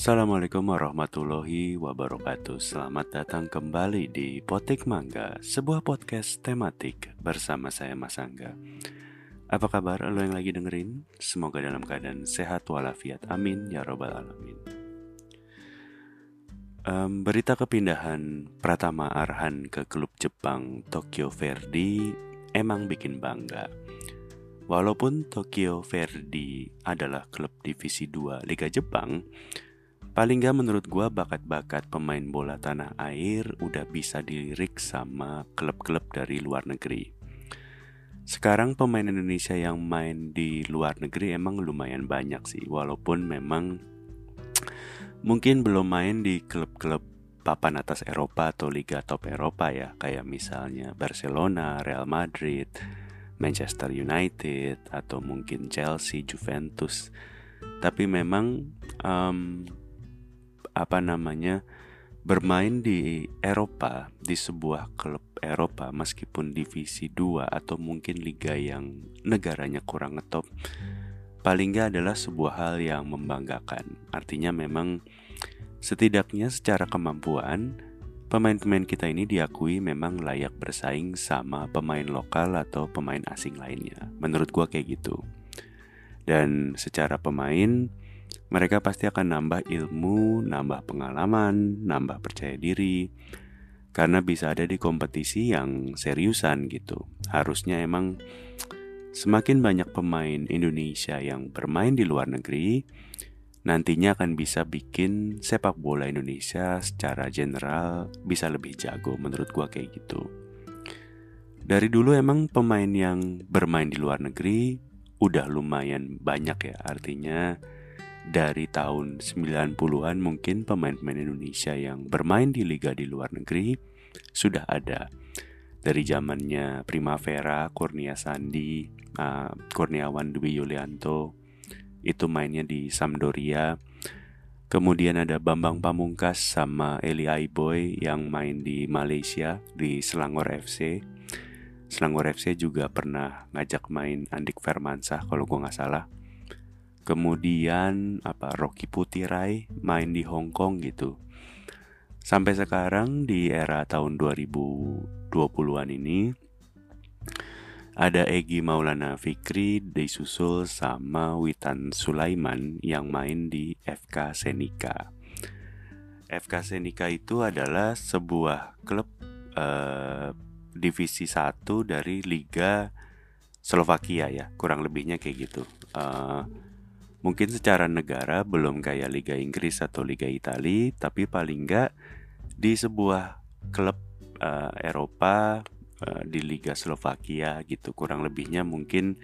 Assalamualaikum warahmatullahi wabarakatuh. Selamat datang kembali di Potik Mangga Sebuah podcast tematik bersama saya Mas Angga. Apa kabar lo yang lagi dengerin? Semoga dalam keadaan sehat walafiat. Amin ya robbal alamin. Um, Berita kepindahan Pratama Arhan ke klub Jepang Tokyo Verdy emang bikin bangga. Walaupun Tokyo Verdy adalah klub divisi 2 Liga Jepang, Paling gak menurut gue bakat-bakat pemain bola tanah air udah bisa dilirik sama klub-klub dari luar negeri. Sekarang pemain Indonesia yang main di luar negeri emang lumayan banyak sih, walaupun memang mungkin belum main di klub-klub papan atas Eropa atau liga top Eropa ya, kayak misalnya Barcelona, Real Madrid, Manchester United, atau mungkin Chelsea, Juventus. Tapi memang um, apa namanya bermain di Eropa di sebuah klub Eropa meskipun divisi 2 atau mungkin liga yang negaranya kurang ngetop paling gak adalah sebuah hal yang membanggakan. Artinya memang setidaknya secara kemampuan pemain-pemain kita ini diakui memang layak bersaing sama pemain lokal atau pemain asing lainnya. Menurut gua kayak gitu. Dan secara pemain mereka pasti akan nambah ilmu, nambah pengalaman, nambah percaya diri, karena bisa ada di kompetisi yang seriusan gitu. Harusnya emang semakin banyak pemain Indonesia yang bermain di luar negeri, nantinya akan bisa bikin sepak bola Indonesia secara general bisa lebih jago menurut gua kayak gitu. Dari dulu emang pemain yang bermain di luar negeri udah lumayan banyak ya, artinya dari tahun 90-an mungkin pemain-pemain Indonesia yang bermain di liga di luar negeri sudah ada. Dari zamannya Primavera, Kurnia Sandi, uh, Kurniawan Dwi Yulianto itu mainnya di Sampdoria. Kemudian ada Bambang Pamungkas sama Eli Aiboy yang main di Malaysia di Selangor FC. Selangor FC juga pernah ngajak main Andik Firmansyah kalau gue nggak salah kemudian apa Rocky Putirai main di Hong Kong gitu. Sampai sekarang di era tahun 2020-an ini ada Egi Maulana Fikri disusul sama Witan Sulaiman yang main di FK Senika. FK Senika itu adalah sebuah klub uh, divisi 1 dari Liga Slovakia ya, kurang lebihnya kayak gitu. Uh, Mungkin secara negara belum kayak Liga Inggris atau Liga Italia, tapi paling nggak di sebuah klub uh, Eropa uh, di Liga Slovakia gitu kurang lebihnya mungkin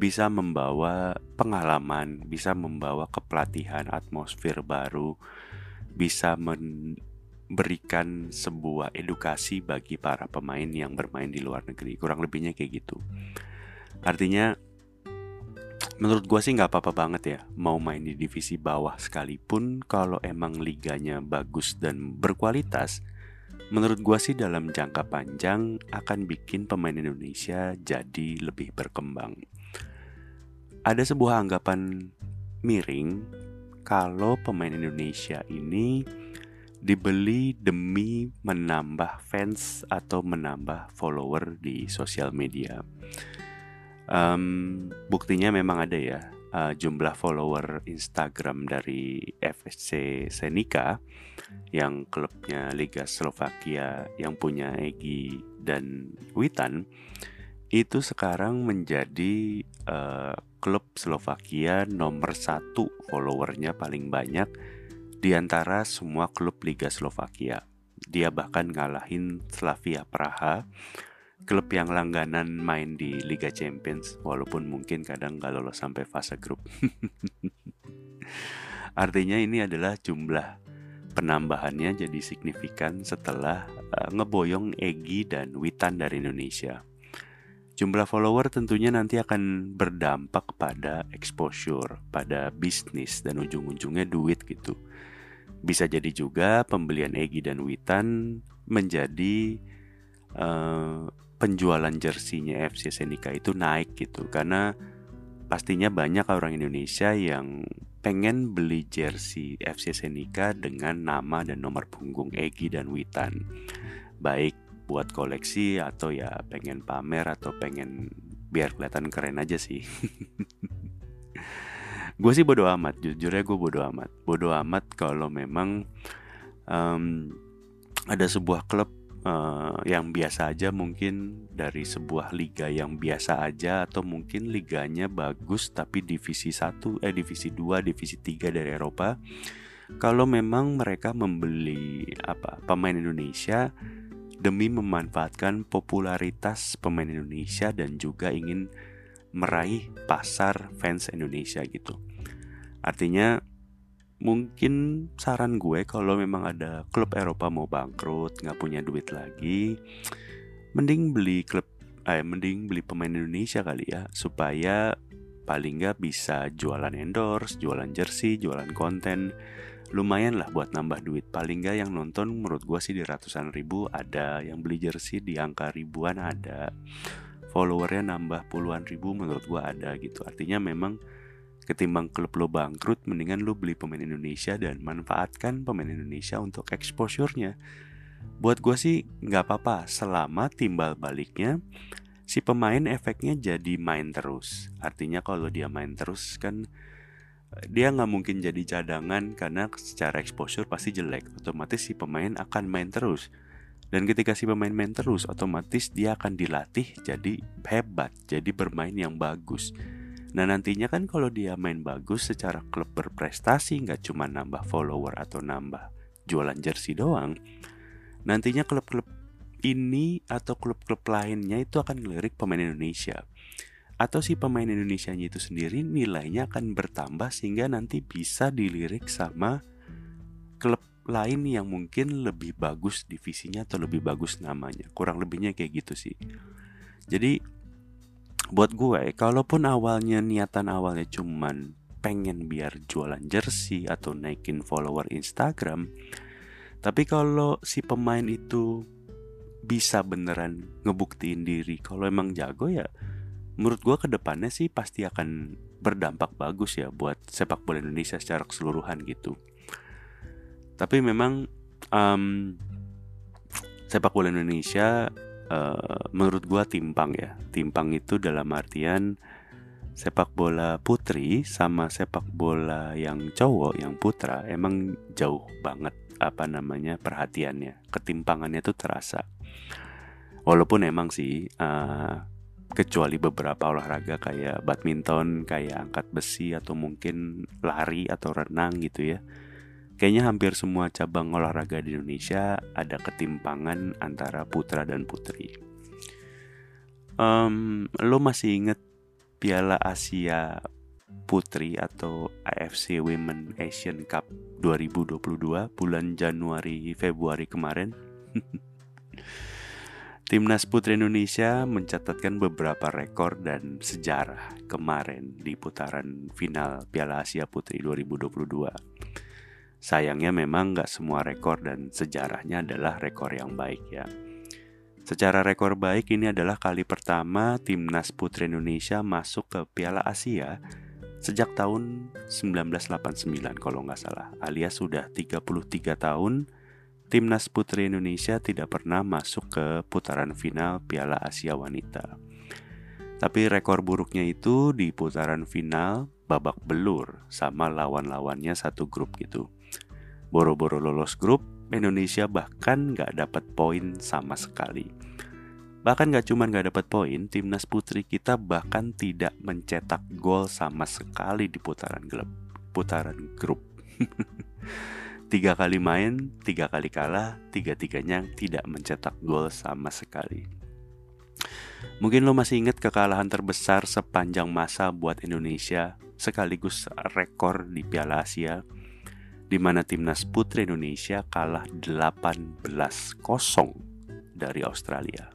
bisa membawa pengalaman, bisa membawa kepelatihan, atmosfer baru, bisa memberikan sebuah edukasi bagi para pemain yang bermain di luar negeri. Kurang lebihnya kayak gitu. Artinya menurut gue sih nggak apa-apa banget ya mau main di divisi bawah sekalipun kalau emang liganya bagus dan berkualitas menurut gue sih dalam jangka panjang akan bikin pemain Indonesia jadi lebih berkembang. Ada sebuah anggapan miring kalau pemain Indonesia ini dibeli demi menambah fans atau menambah follower di sosial media um, buktinya memang ada ya uh, jumlah follower Instagram dari FSC Senika yang klubnya Liga Slovakia yang punya Egi dan Witan itu sekarang menjadi uh, klub Slovakia nomor satu followernya paling banyak di antara semua klub Liga Slovakia. Dia bahkan ngalahin Slavia Praha klub yang langganan main di Liga Champions walaupun mungkin kadang gak lolos sampai fase grup. Artinya ini adalah jumlah penambahannya jadi signifikan setelah uh, ngeboyong Egi dan Witan dari Indonesia. Jumlah follower tentunya nanti akan berdampak pada exposure, pada bisnis dan ujung-ujungnya duit gitu. Bisa jadi juga pembelian Egi dan Witan menjadi uh, penjualan jersinya FC Senika itu naik gitu karena pastinya banyak orang Indonesia yang pengen beli jersey FC Senika dengan nama dan nomor punggung Egi dan Witan. Baik buat koleksi atau ya pengen pamer atau pengen biar kelihatan keren aja sih. gue sih bodo amat, jujur ya gue bodo amat. Bodo amat kalau memang um, ada sebuah klub uh, yang biasa aja mungkin dari sebuah liga yang biasa aja atau mungkin liganya bagus tapi divisi 1 eh divisi 2 divisi 3 dari Eropa kalau memang mereka membeli apa pemain Indonesia demi memanfaatkan popularitas pemain Indonesia dan juga ingin meraih pasar fans Indonesia gitu. Artinya mungkin saran gue kalau memang ada klub Eropa mau bangkrut nggak punya duit lagi mending beli klub eh mending beli pemain Indonesia kali ya supaya paling nggak bisa jualan endorse jualan jersey jualan konten. Lumayan lah buat nambah duit. Paling nggak yang nonton menurut gue sih di ratusan ribu ada yang beli jersey di angka ribuan ada. Followernya nambah puluhan ribu menurut gue ada gitu. Artinya memang Ketimbang klub lo bangkrut, mendingan lo beli pemain Indonesia dan manfaatkan pemain Indonesia untuk exposure-nya. Buat gue sih nggak apa-apa selama timbal baliknya si pemain efeknya jadi main terus. Artinya kalau dia main terus kan dia nggak mungkin jadi cadangan karena secara exposure pasti jelek. Otomatis si pemain akan main terus. Dan ketika si pemain main terus, otomatis dia akan dilatih jadi hebat, jadi bermain yang bagus. Nah nantinya kan kalau dia main bagus secara klub berprestasi nggak cuma nambah follower atau nambah jualan jersey doang Nantinya klub-klub ini atau klub-klub lainnya itu akan ngelirik pemain Indonesia. Atau si pemain Indonesia itu sendiri nilainya akan bertambah sehingga nanti bisa dilirik sama klub lain yang mungkin lebih bagus divisinya atau lebih bagus namanya. Kurang lebihnya kayak gitu sih. Jadi buat gue kalaupun awalnya niatan awalnya cuman pengen biar jualan jersey atau naikin follower Instagram tapi kalau si pemain itu bisa beneran ngebuktiin diri kalau emang jago ya menurut gue ke depannya sih pasti akan berdampak bagus ya buat sepak bola Indonesia secara keseluruhan gitu. Tapi memang um, sepak bola Indonesia uh, menurut gua timpang ya. Timpang itu dalam artian sepak bola putri sama sepak bola yang cowok yang putra emang jauh banget apa namanya perhatiannya. Ketimpangannya tuh terasa. Walaupun emang sih uh, kecuali beberapa olahraga kayak badminton kayak angkat besi atau mungkin lari atau renang gitu ya Kayaknya hampir semua cabang olahraga di Indonesia ada ketimpangan antara putra dan putri. Um, lo masih inget Piala Asia Putri atau AFC Women Asian Cup 2022 bulan Januari Februari kemarin? Timnas Putri Indonesia mencatatkan beberapa rekor dan sejarah kemarin di putaran final Piala Asia Putri 2022. Sayangnya memang nggak semua rekor dan sejarahnya adalah rekor yang baik ya. Secara rekor baik ini adalah kali pertama timnas putri Indonesia masuk ke Piala Asia sejak tahun 1989 kalau nggak salah. Alias sudah 33 tahun timnas putri Indonesia tidak pernah masuk ke putaran final Piala Asia Wanita. Tapi rekor buruknya itu di putaran final babak belur sama lawan-lawannya satu grup gitu. Boro-boro lolos grup, Indonesia bahkan gak dapat poin sama sekali. Bahkan gak cuma gak dapat poin, timnas putri kita bahkan tidak mencetak gol sama sekali di putaran grup. Putaran grup. tiga kali main, tiga kali kalah, tiga-tiganya tidak mencetak gol sama sekali. Mungkin lo masih ingat kekalahan terbesar sepanjang masa buat Indonesia sekaligus rekor di Piala Asia di mana timnas putri Indonesia kalah 18-0 dari Australia.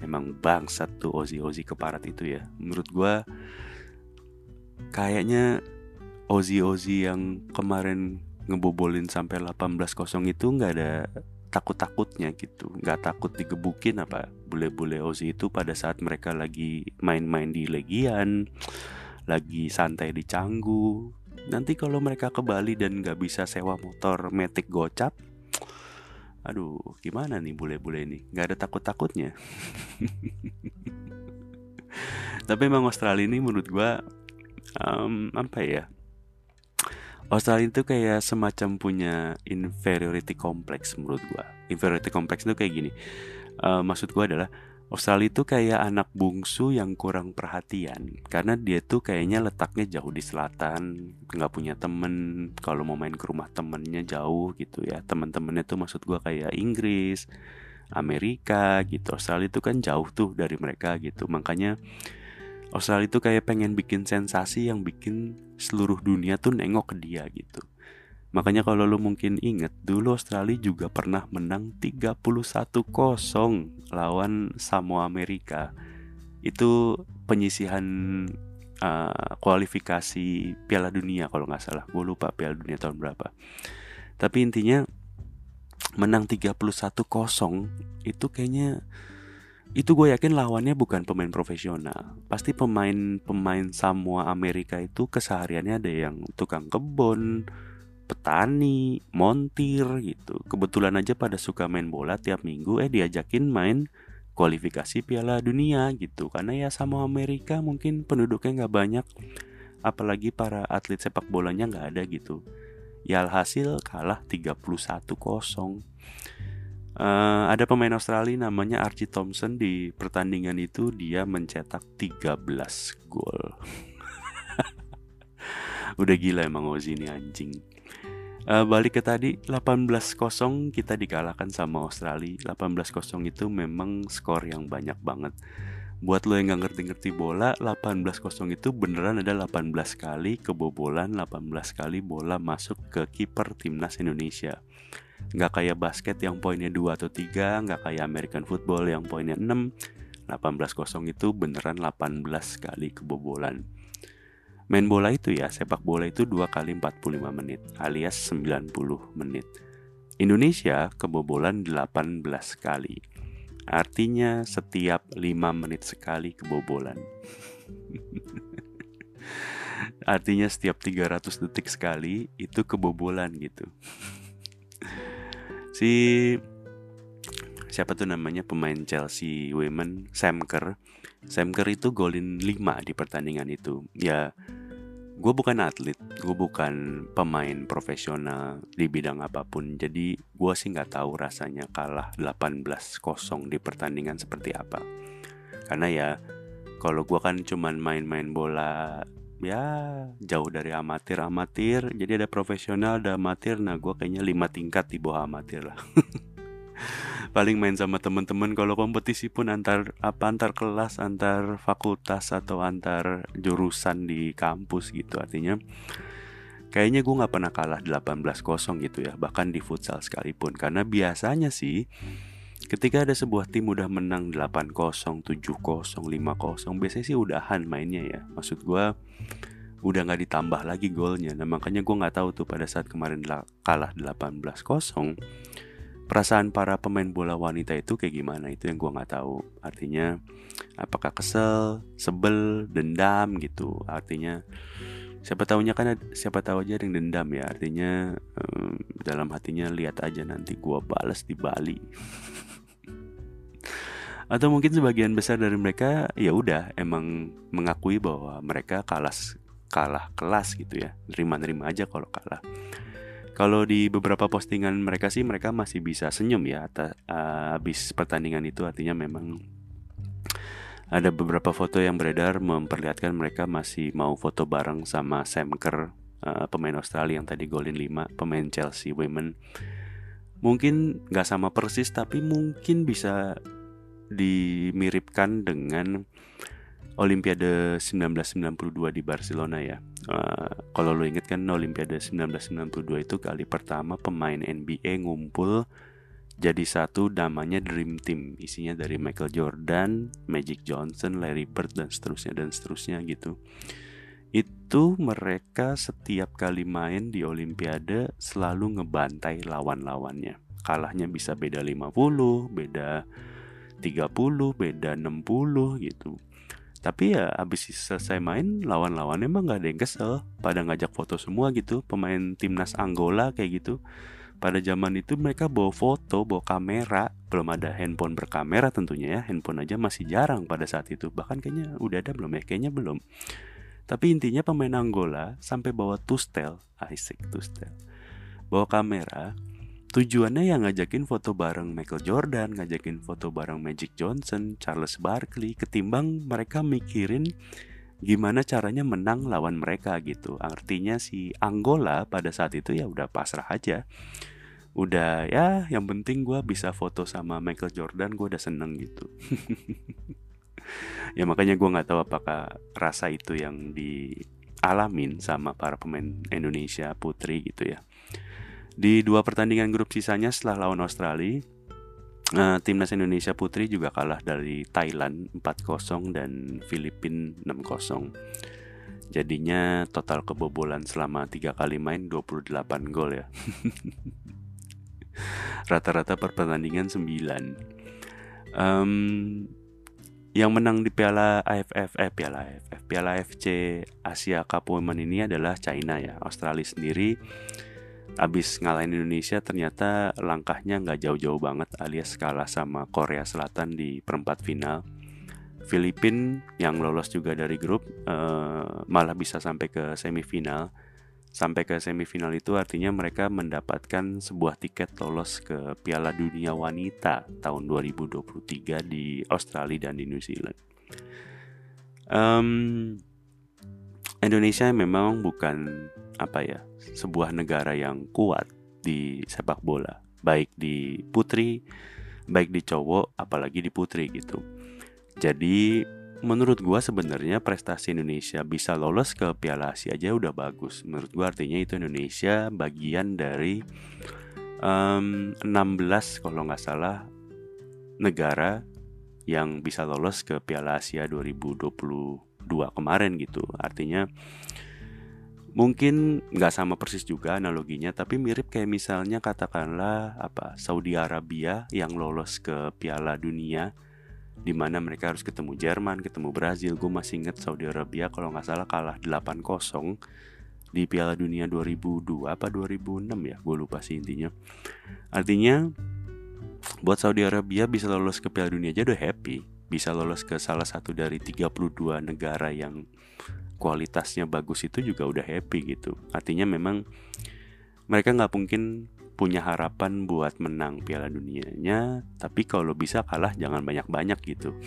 Emang bangsat tuh Ozi-Ozi keparat itu ya. Menurut gue kayaknya Ozi-Ozi yang kemarin ngebobolin sampai 18-0 itu nggak ada takut-takutnya gitu nggak takut digebukin apa bule-bule Ozi itu pada saat mereka lagi main-main di Legian lagi santai di Canggu nanti kalau mereka ke Bali dan nggak bisa sewa motor metik gocap aduh gimana nih bule-bule ini? Nggak ada takut-takutnya. Tapi emang Australia ini menurut gua um, apa ya? Australia itu kayak semacam punya inferiority complex menurut gua. Inferiority complex itu kayak gini. Uh, maksud gua adalah Australia itu kayak anak bungsu yang kurang perhatian karena dia tuh kayaknya letaknya jauh di selatan nggak punya temen. Kalau mau main ke rumah temennya jauh gitu ya. Teman-temannya tuh maksud gua kayak Inggris Amerika gitu. Australia itu kan jauh tuh dari mereka gitu. Makanya Australia itu kayak pengen bikin sensasi yang bikin seluruh dunia tuh nengok ke dia gitu Makanya kalau lu mungkin inget dulu Australia juga pernah menang 31-0 lawan Samoa Amerika. Itu penyisihan uh, kualifikasi Piala Dunia kalau nggak salah. Gue lupa Piala Dunia tahun berapa. Tapi intinya menang 31-0 itu kayaknya itu gue yakin lawannya bukan pemain profesional pasti pemain pemain Samoa Amerika itu kesehariannya ada yang tukang kebun petani, montir gitu. Kebetulan aja pada suka main bola tiap minggu eh diajakin main kualifikasi Piala Dunia gitu. Karena ya sama Amerika mungkin penduduknya nggak banyak, apalagi para atlet sepak bolanya nggak ada gitu. Ya alhasil kalah 31-0. Uh, ada pemain Australia namanya Archie Thompson di pertandingan itu dia mencetak 13 gol. Udah gila emang Ozzy ini anjing. Uh, balik ke tadi 18-0 kita dikalahkan sama Australia. 18-0 itu memang skor yang banyak banget. Buat lo yang gak ngerti-ngerti bola 18-0 itu beneran ada 18 kali kebobolan 18 kali bola masuk ke kiper timnas Indonesia. Gak kayak basket yang poinnya 2 atau 3 Gak kayak American football yang poinnya 6 18-0 itu beneran 18 kali kebobolan Main bola itu ya, sepak bola itu 2 kali 45 menit alias 90 menit. Indonesia kebobolan 18 kali. Artinya setiap 5 menit sekali kebobolan. Artinya setiap 300 detik sekali itu kebobolan gitu. si siapa tuh namanya pemain Chelsea Women Sam Kerr Sam Kerr itu golin 5 di pertandingan itu ya gue bukan atlet, gue bukan pemain profesional di bidang apa pun. Jadi gue sih nggak tahu rasanya kalah 18-0 di pertandingan seperti apa. Karena ya kalau gue kan cuman main-main bola ya jauh dari amatir amatir. Jadi ada profesional, ada amatir. Nah gue kayaknya lima tingkat di bawah amatir lah. paling main sama temen-temen. Kalau kompetisi pun antar apa antar kelas antar fakultas atau antar jurusan di kampus gitu artinya. Kayaknya gue nggak pernah kalah 18-0 gitu ya bahkan di futsal sekalipun. Karena biasanya sih ketika ada sebuah tim udah menang 8-0, 7-0, 5-0 biasanya sih udahan mainnya ya. Maksud gue udah nggak ditambah lagi golnya. Nah makanya gue nggak tahu tuh pada saat kemarin kalah 18-0 perasaan para pemain bola wanita itu kayak gimana? Itu yang gue nggak tahu. Artinya apakah kesel sebel dendam gitu? Artinya siapa tahunya kan siapa tahu aja ada yang dendam ya. Artinya um, dalam hatinya lihat aja nanti gue balas di Bali. Atau mungkin sebagian besar dari mereka ya udah emang mengakui bahwa mereka kalah kalah kelas gitu ya. Nerima-nerima aja kalau kalah kalau di beberapa postingan mereka sih mereka masih bisa senyum ya atas uh, habis pertandingan itu. Artinya memang ada beberapa foto yang beredar memperlihatkan mereka masih mau foto bareng sama Sam Kerr uh, pemain Australia yang tadi golin 5 pemain Chelsea Women. Mungkin nggak sama persis tapi mungkin bisa dimiripkan dengan Olimpiade 1992 di Barcelona ya. Uh, kalau lo inget kan Olimpiade 1992 itu kali pertama pemain NBA ngumpul jadi satu namanya Dream Team isinya dari Michael Jordan, Magic Johnson, Larry Bird dan seterusnya dan seterusnya gitu. Itu mereka setiap kali main di Olimpiade selalu ngebantai lawan-lawannya. Kalahnya bisa beda 50, beda 30, beda 60 gitu tapi ya abis selesai main lawan-lawan emang nggak ada yang kesel. Pada ngajak foto semua gitu pemain timnas Angola kayak gitu. Pada zaman itu mereka bawa foto bawa kamera. Belum ada handphone berkamera tentunya ya. Handphone aja masih jarang pada saat itu. Bahkan kayaknya udah ada belum ya? Kayaknya belum. Tapi intinya pemain Angola sampai bawa tustel. Isaac tustel. Bawa kamera tujuannya yang ngajakin foto bareng Michael Jordan, ngajakin foto bareng Magic Johnson, Charles Barkley, ketimbang mereka mikirin gimana caranya menang lawan mereka gitu. Artinya si Angola pada saat itu ya udah pasrah aja. Udah ya yang penting gue bisa foto sama Michael Jordan gue udah seneng gitu. ya makanya gue nggak tahu apakah rasa itu yang dialamin sama para pemain Indonesia putri gitu ya. Di dua pertandingan grup sisanya setelah lawan Australia, uh, timnas Indonesia putri juga kalah dari Thailand 4-0 dan Filipina 6-0. Jadinya total kebobolan selama tiga kali main 28 gol ya. Rata-rata per pertandingan 9. Um, yang menang di Piala AFF eh Piala AFF Piala FC Asia Cup Women ini adalah China ya. Australia sendiri abis ngalahin Indonesia ternyata langkahnya nggak jauh-jauh banget alias kalah sama Korea Selatan di perempat final. Filipina yang lolos juga dari grup uh, malah bisa sampai ke semifinal. Sampai ke semifinal itu artinya mereka mendapatkan sebuah tiket lolos ke Piala Dunia Wanita tahun 2023 di Australia dan di New Zealand. Um, Indonesia memang bukan apa ya sebuah negara yang kuat di sepak bola baik di putri baik di cowok apalagi di putri gitu. Jadi menurut gua sebenarnya prestasi Indonesia bisa lolos ke Piala Asia aja udah bagus. Menurut gua artinya itu Indonesia bagian dari um, 16 kalau nggak salah negara yang bisa lolos ke Piala Asia 2022 kemarin gitu. Artinya mungkin nggak sama persis juga analoginya tapi mirip kayak misalnya katakanlah apa Saudi Arabia yang lolos ke Piala Dunia di mana mereka harus ketemu Jerman, ketemu Brazil. Gue masih inget Saudi Arabia kalau nggak salah kalah 8-0 di Piala Dunia 2002 apa 2006 ya, gue lupa sih intinya. Artinya buat Saudi Arabia bisa lolos ke Piala Dunia aja udah happy, bisa lolos ke salah satu dari 32 negara yang kualitasnya bagus itu juga udah happy gitu. Artinya memang mereka nggak mungkin punya harapan buat menang Piala Dunianya tapi kalau bisa kalah jangan banyak-banyak gitu.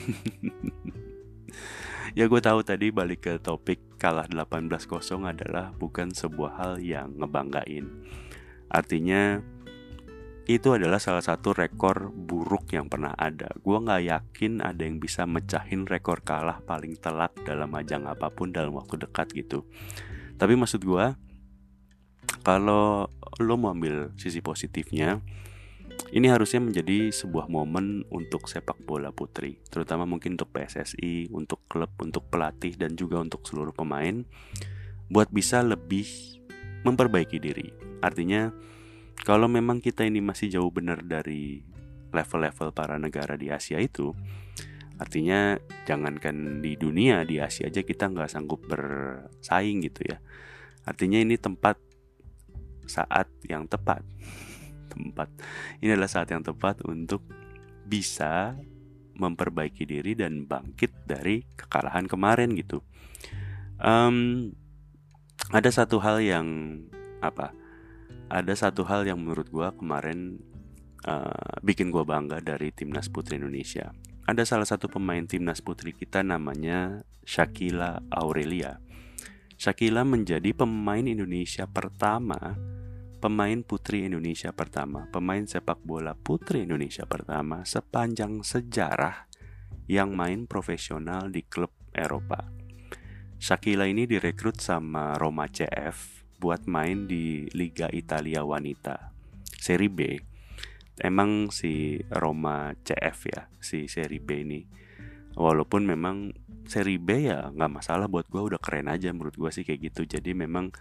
Ya gue tahu tadi balik ke topik kalah 18-0 adalah bukan sebuah hal yang ngebanggain. Artinya itu adalah salah satu rekor buruk yang pernah ada. Gue nggak yakin ada yang bisa mecahin rekor kalah paling telat dalam ajang apa pun dalam waktu dekat gitu. Tapi maksud gue, kalau lo mau ambil sisi positifnya, ini harusnya menjadi sebuah momen untuk sepak bola putri, terutama mungkin untuk PSSI, untuk klub, untuk pelatih, dan juga untuk seluruh pemain, buat bisa lebih memperbaiki diri. Artinya, kalau memang kita ini masih jauh benar dari level-level para negara di Asia itu, artinya jangankan di dunia di Asia aja kita nggak sanggup bersaing gitu ya. Artinya ini tempat saat yang tepat, tempat ini adalah saat yang tepat untuk bisa memperbaiki diri dan bangkit dari kekalahan kemarin gitu. Um, ada satu hal yang apa? Ada satu hal yang menurut gue kemarin uh, bikin gue bangga dari timnas putri Indonesia. Ada salah satu pemain timnas putri kita namanya Shakila Aurelia. Shakila menjadi pemain Indonesia pertama, pemain putri Indonesia pertama, pemain sepak bola putri Indonesia pertama sepanjang sejarah yang main profesional di klub Eropa. Shakila ini direkrut sama Roma CF buat main di Liga Italia Wanita Seri B. Emang si Roma CF ya, si Seri B ini. Walaupun memang Seri B ya nggak masalah buat gue udah keren aja menurut gue sih kayak gitu. Jadi memang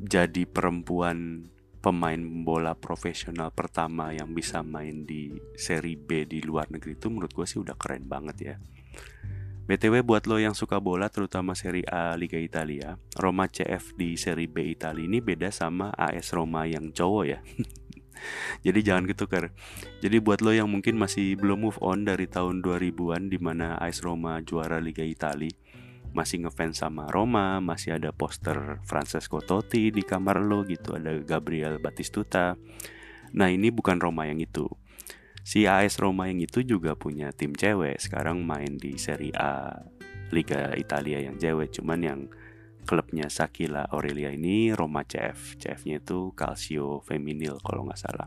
jadi perempuan pemain bola profesional pertama yang bisa main di Seri B di luar negeri itu menurut gue sih udah keren banget ya. BTW buat lo yang suka bola terutama Serie A Liga Italia, Roma CF di Serie B Italia ini beda sama AS Roma yang cowok ya. Jadi jangan ketukar. Jadi buat lo yang mungkin masih belum move on dari tahun 2000-an di mana AS Roma juara Liga Italia, masih ngefans sama Roma, masih ada poster Francesco Totti di kamar lo gitu, ada Gabriel Batistuta. Nah, ini bukan Roma yang itu si AS Roma yang itu juga punya tim cewek sekarang main di Serie A Liga Italia yang cewek. Cuman yang klubnya Sakila Aurelia ini Roma CF CF-nya itu Calcio Feminil kalau nggak salah.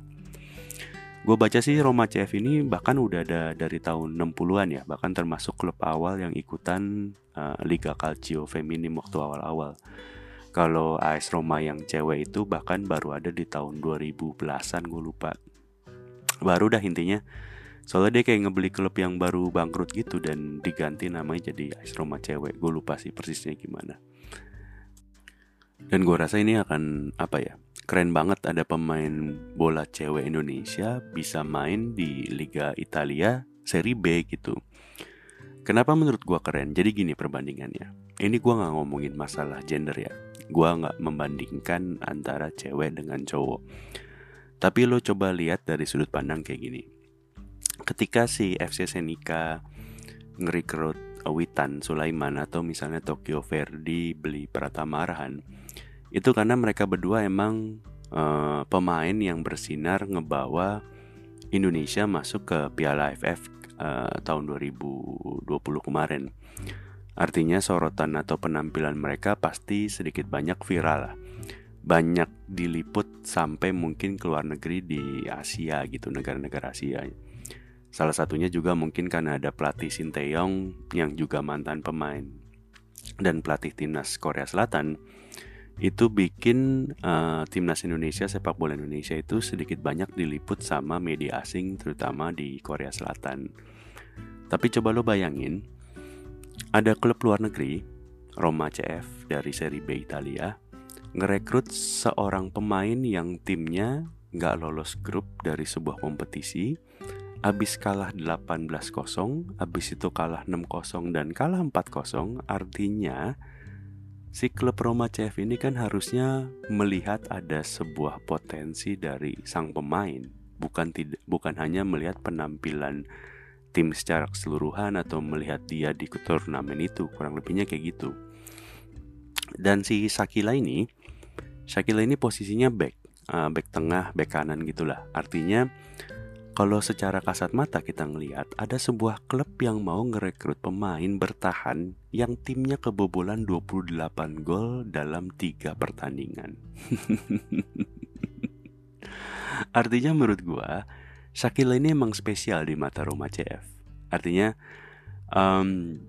Gue baca sih Roma CF ini bahkan udah ada dari tahun 60-an ya bahkan termasuk klub awal yang ikutan uh, Liga Calcio Feminim waktu awal-awal. Kalau AS Roma yang cewek itu bahkan baru ada di tahun 2010-an gue lupa baru dah intinya. Soalnya dia kayak ngebeli klub yang baru bangkrut gitu dan diganti namanya jadi AS Roma cewek. Gue lupa sih persisnya gimana. Dan gue rasa ini akan apa ya keren banget ada pemain bola cewek Indonesia bisa main di Liga Italia seri B gitu. Kenapa menurut gue keren? Jadi gini perbandingannya. Ini gue nggak ngomongin masalah gender ya. Gue nggak membandingkan antara cewek dengan cowok tapi lo coba lihat dari sudut pandang kayak gini. Ketika si FC Senika ngerekrut Witan Sulaiman atau misalnya Tokyo Verdi beli Pratama Arhan, itu karena mereka berdua emang uh, pemain yang bersinar ngebawa Indonesia masuk ke Piala AFF uh, eh, tahun 2020 kemarin. Artinya sorotan atau penampilan mereka pasti sedikit banyak viral lah banyak diliput sampai mungkin ke luar negeri di Asia gitu negara-negara Asia. Salah satunya juga mungkin karena ada pelatih Sinteyong yang juga mantan pemain. Dan pelatih timnas Korea Selatan itu bikin uh, timnas Indonesia sepak bola Indonesia itu sedikit banyak diliput sama media asing terutama di Korea Selatan. Tapi coba lo bayangin ada klub luar negeri Roma CF dari seri B Italia ngerekrut seorang pemain yang timnya nggak lolos grup dari sebuah kompetisi, abis kalah 18-0, abis itu kalah 6-0 dan kalah 4-0, artinya si klub Roma CF ini kan harusnya melihat ada sebuah potensi dari sang pemain, bukan tidak bukan hanya melihat penampilan tim secara keseluruhan atau melihat dia di turnamen itu, kurang lebihnya kayak gitu. Dan si Sakila ini Shakila ini posisinya back, uh, back tengah, back kanan gitulah. Artinya kalau secara kasat mata kita ngelihat ada sebuah klub yang mau ngerekrut pemain bertahan yang timnya kebobolan 28 gol dalam tiga pertandingan. Artinya menurut gua Shakila ini emang spesial di mata Roma CF. Artinya um,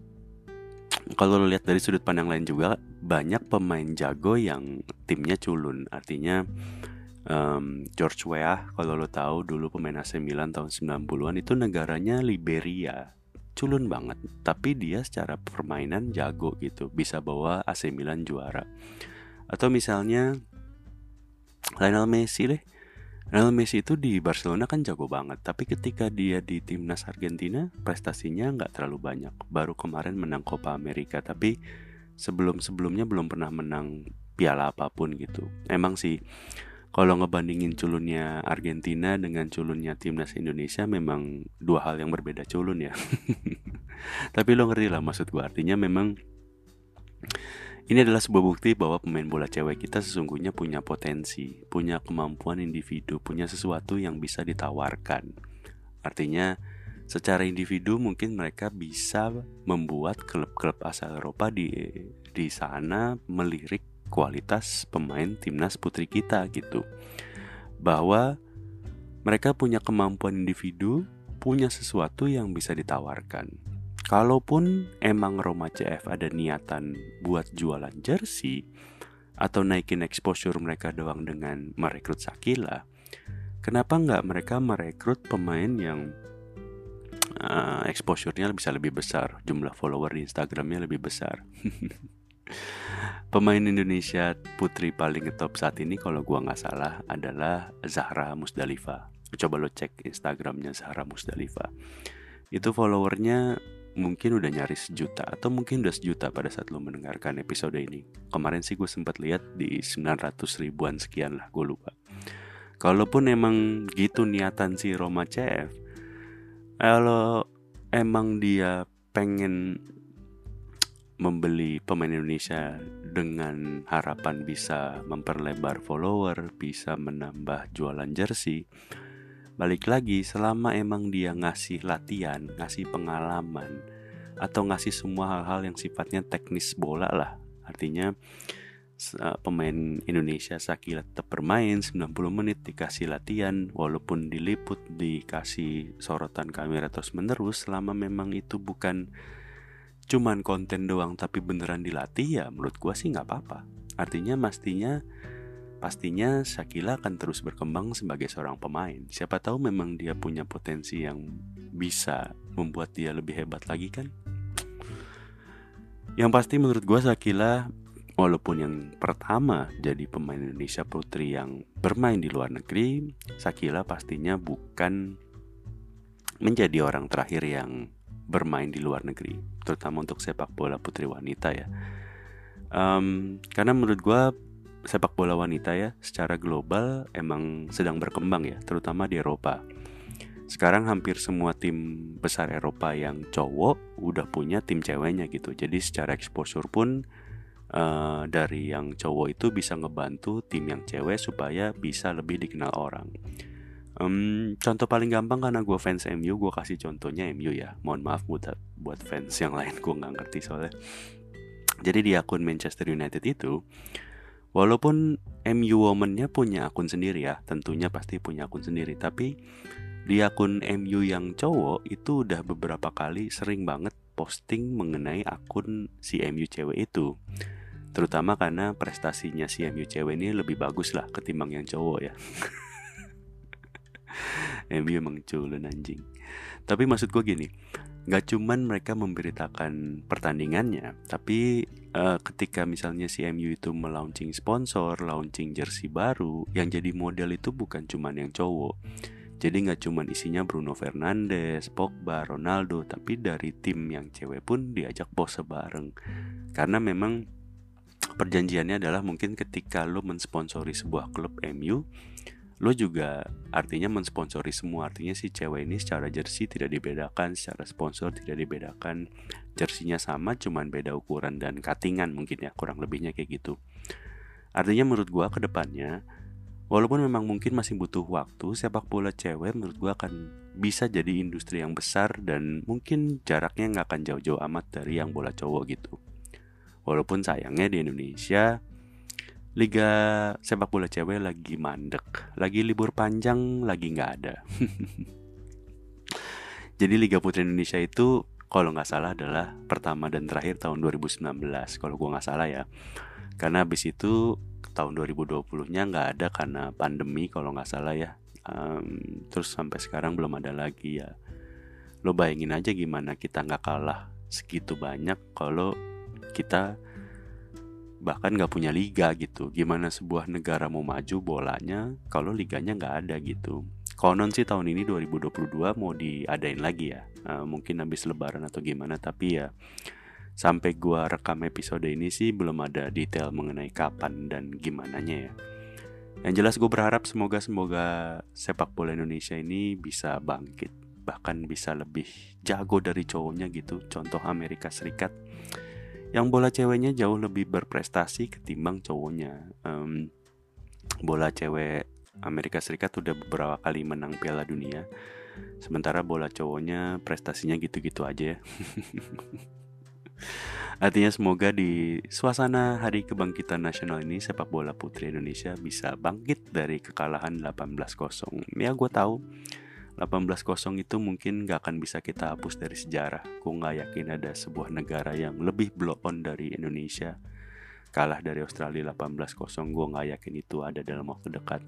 kalau lo lihat dari sudut pandang lain juga banyak pemain jago yang timnya culun. Artinya um, George Weah kalau lo tahu dulu pemain AC Milan tahun 90-an itu negaranya Liberia. Culun banget tapi dia secara permainan jago gitu bisa bawa AC Milan juara. Atau misalnya Lionel Messi deh Lionel Messi itu di Barcelona kan jago banget, tapi ketika dia di timnas Argentina prestasinya nggak terlalu banyak. Baru kemarin menang Copa America, tapi sebelum-sebelumnya belum pernah menang piala apa pun gitu. Emang sih kalau ngebandingin culunnya Argentina dengan culunnya timnas Indonesia memang dua hal yang berbeda culun ya. tapi lo ngerti lah maksud gue artinya memang ini adalah sebuah bukti bahwa pemain bola cewek kita sesungguhnya punya potensi, punya kemampuan individu, punya sesuatu yang bisa ditawarkan. Artinya, secara individu mungkin mereka bisa membuat klub-klub asal Eropa di di sana melirik kualitas pemain timnas putri kita gitu. Bahwa mereka punya kemampuan individu, punya sesuatu yang bisa ditawarkan. Kalaupun emang Roma CF ada niatan buat jualan jersey atau naikin exposure mereka doang dengan merekrut Sakila, kenapa nggak mereka merekrut pemain yang uh, exposure-nya bisa lebih besar, jumlah follower di Instagramnya lebih besar. Pemain Indonesia putri paling top saat ini kalau gua nggak salah adalah Zahra Musdalifa. Coba lo cek Instagramnya Zahra Musdalifa. Itu followernya mungkin udah nyaris sejuta atau mungkin udah sejuta pada saat lo mendengarkan episode ini. Kemarin sih gue sempat lihat di 900 ribuan sekian lah, gue lupa. Kalaupun emang gitu niatan si Roma CF, kalau emang dia pengen membeli pemain Indonesia dengan harapan bisa memperlebar follower, bisa menambah jualan jersey, balik lagi selama emang dia ngasih latihan, ngasih pengalaman atau ngasih semua hal-hal yang sifatnya teknis bola lah. Artinya uh, pemain Indonesia Sakila tetap bermain 90 menit dikasih latihan walaupun diliput dikasih sorotan kamera terus menerus selama memang itu bukan cuman konten doang tapi beneran dilatih ya menurut gua sih nggak apa-apa. Artinya mestinya pastinya Shakila akan terus berkembang sebagai seorang pemain. Siapa tahu memang dia punya potensi yang bisa membuat dia lebih hebat lagi kan? Yang pasti menurut gue Shakila walaupun yang pertama jadi pemain Indonesia putri yang bermain di luar negeri, Shakila pastinya bukan menjadi orang terakhir yang bermain di luar negeri, terutama untuk sepak bola putri wanita ya. Um, karena menurut gue sepak bola wanita ya secara global emang sedang berkembang ya, terutama di Eropa. Sekarang hampir semua tim besar Eropa yang cowok udah punya tim ceweknya gitu. Jadi secara exposure pun uh, dari yang cowok itu bisa ngebantu tim yang cewek supaya bisa lebih dikenal orang. Um, contoh paling gampang karena gue fans MU, gue kasih contohnya MU ya. Mohon maaf buat buat fans yang lain gue nggak ngerti soalnya. Jadi di akun Manchester United itu Walaupun MU Women-nya punya akun sendiri ya, tentunya pasti punya akun sendiri, tapi di akun MU yang cowok itu udah beberapa kali sering banget posting mengenai akun si MU cewek itu. Terutama karena prestasinya si MU cewek ini lebih bagus lah ketimbang yang cowok ya. MU emang culun anjing. Tapi maksud gue gini, nggak cuman mereka memberitakan pertandingannya, tapi uh, ketika misalnya si MU itu melaunching sponsor, launching jersey baru, yang jadi model itu bukan cuman yang cowok. Jadi nggak cuman isinya Bruno Fernandes, Pogba, Ronaldo, tapi dari tim yang cewek pun diajak pose bareng. Karena memang perjanjiannya adalah mungkin ketika lo mensponsori sebuah klub MU, lo juga artinya mensponsori semua. Artinya si cewek ini secara jersey tidak dibedakan secara sponsor tidak dibedakan. Jersinya sama cuman beda ukuran dan cuttingan mungkin ya kurang lebihnya kayak gitu. Artinya menurut gua ke depannya walaupun memang mungkin masih butuh waktu sepak bola cewek menurut gua akan bisa jadi industri yang besar dan mungkin jaraknya nggak akan jauh-jauh amat dari yang bola cowok gitu. Walaupun sayangnya di Indonesia Liga sepak bola cewek lagi mandek, lagi libur panjang, lagi nggak ada. Jadi Liga Putri Indonesia itu kalau nggak salah adalah pertama dan terakhir tahun 2019 kalau gue nggak salah ya. Karena habis itu tahun 2020-nya nggak ada karena pandemi kalau nggak salah ya. Um, terus sampai sekarang belum ada lagi ya. Lo bayangin aja gimana kita nggak kalah segitu banyak kalau kita bahkan nggak punya liga gitu. Gimana sebuah negara mau maju bolanya kalau liganya nggak ada gitu. Konon sih tahun ini 2022 mau diadain lagi ya. Uh, mungkin habis lebaran atau gimana tapi ya sampai gua rekam episode ini sih belum ada detail mengenai kapan dan gimana nya ya. Yang jelas gue berharap semoga semoga sepak bola Indonesia ini bisa bangkit bahkan bisa lebih jago dari cowoknya gitu. Contoh Amerika Serikat yang bola ceweknya jauh lebih berprestasi ketimbang cowoknya um, bola cewek Amerika Serikat udah beberapa kali menang Piala Dunia sementara bola cowoknya prestasinya gitu-gitu aja ya Artinya semoga di suasana Hari Kebangkitan Nasional ini sepak bola putri Indonesia bisa bangkit dari kekalahan 18-0. Ya gue tahu 18-0 itu mungkin gak akan bisa kita hapus dari sejarah. Gue gak yakin ada sebuah negara yang lebih blow on dari Indonesia. Kalah dari Australia 18-0, gue gak yakin itu ada dalam waktu dekat.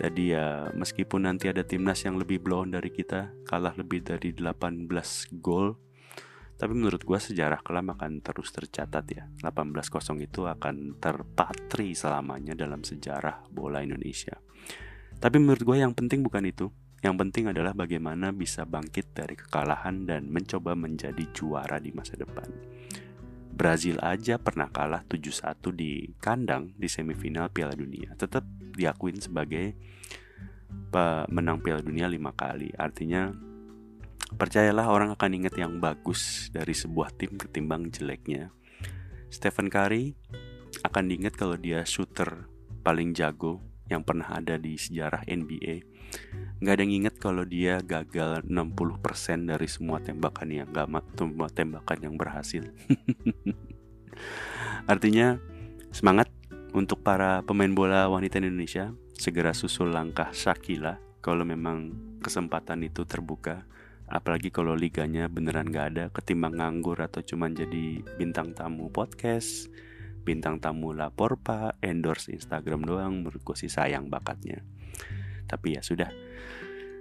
Jadi ya meskipun nanti ada timnas yang lebih blow on dari kita, kalah lebih dari 18 gol, tapi menurut gue sejarah kelam akan terus tercatat ya. 18-0 itu akan terpatri selamanya dalam sejarah bola Indonesia. Tapi menurut gue yang penting bukan itu Yang penting adalah bagaimana bisa bangkit dari kekalahan dan mencoba menjadi juara di masa depan. Brazil aja pernah kalah 7-1 di kandang di semifinal Piala Dunia. Tetap diakuin sebagai pemenang Piala Dunia lima kali. Artinya percayalah orang akan ingat yang bagus dari sebuah tim ketimbang jeleknya. Stephen Curry akan diingat kalau dia shooter paling jago yang pernah ada di sejarah NBA. Nggak ada yang ingat kalau dia gagal 60% dari semua tembakan yang gak semua tembakan yang berhasil. Artinya semangat untuk para pemain bola wanita Indonesia segera susul langkah Shakila kalau memang kesempatan itu terbuka apalagi kalau liganya beneran gak ada ketimbang nganggur atau cuman jadi bintang tamu podcast bintang tamu lapor pak. Endorse Instagram doang menurutku sih sayang bakatnya. Tapi ya sudah.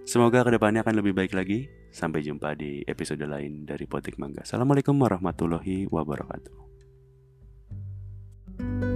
Semoga ke depannya akan lebih baik lagi. Sampai jumpa di episode lain dari Potik Mangga. Assalamualaikum warahmatullahi wabarakatuh. thank you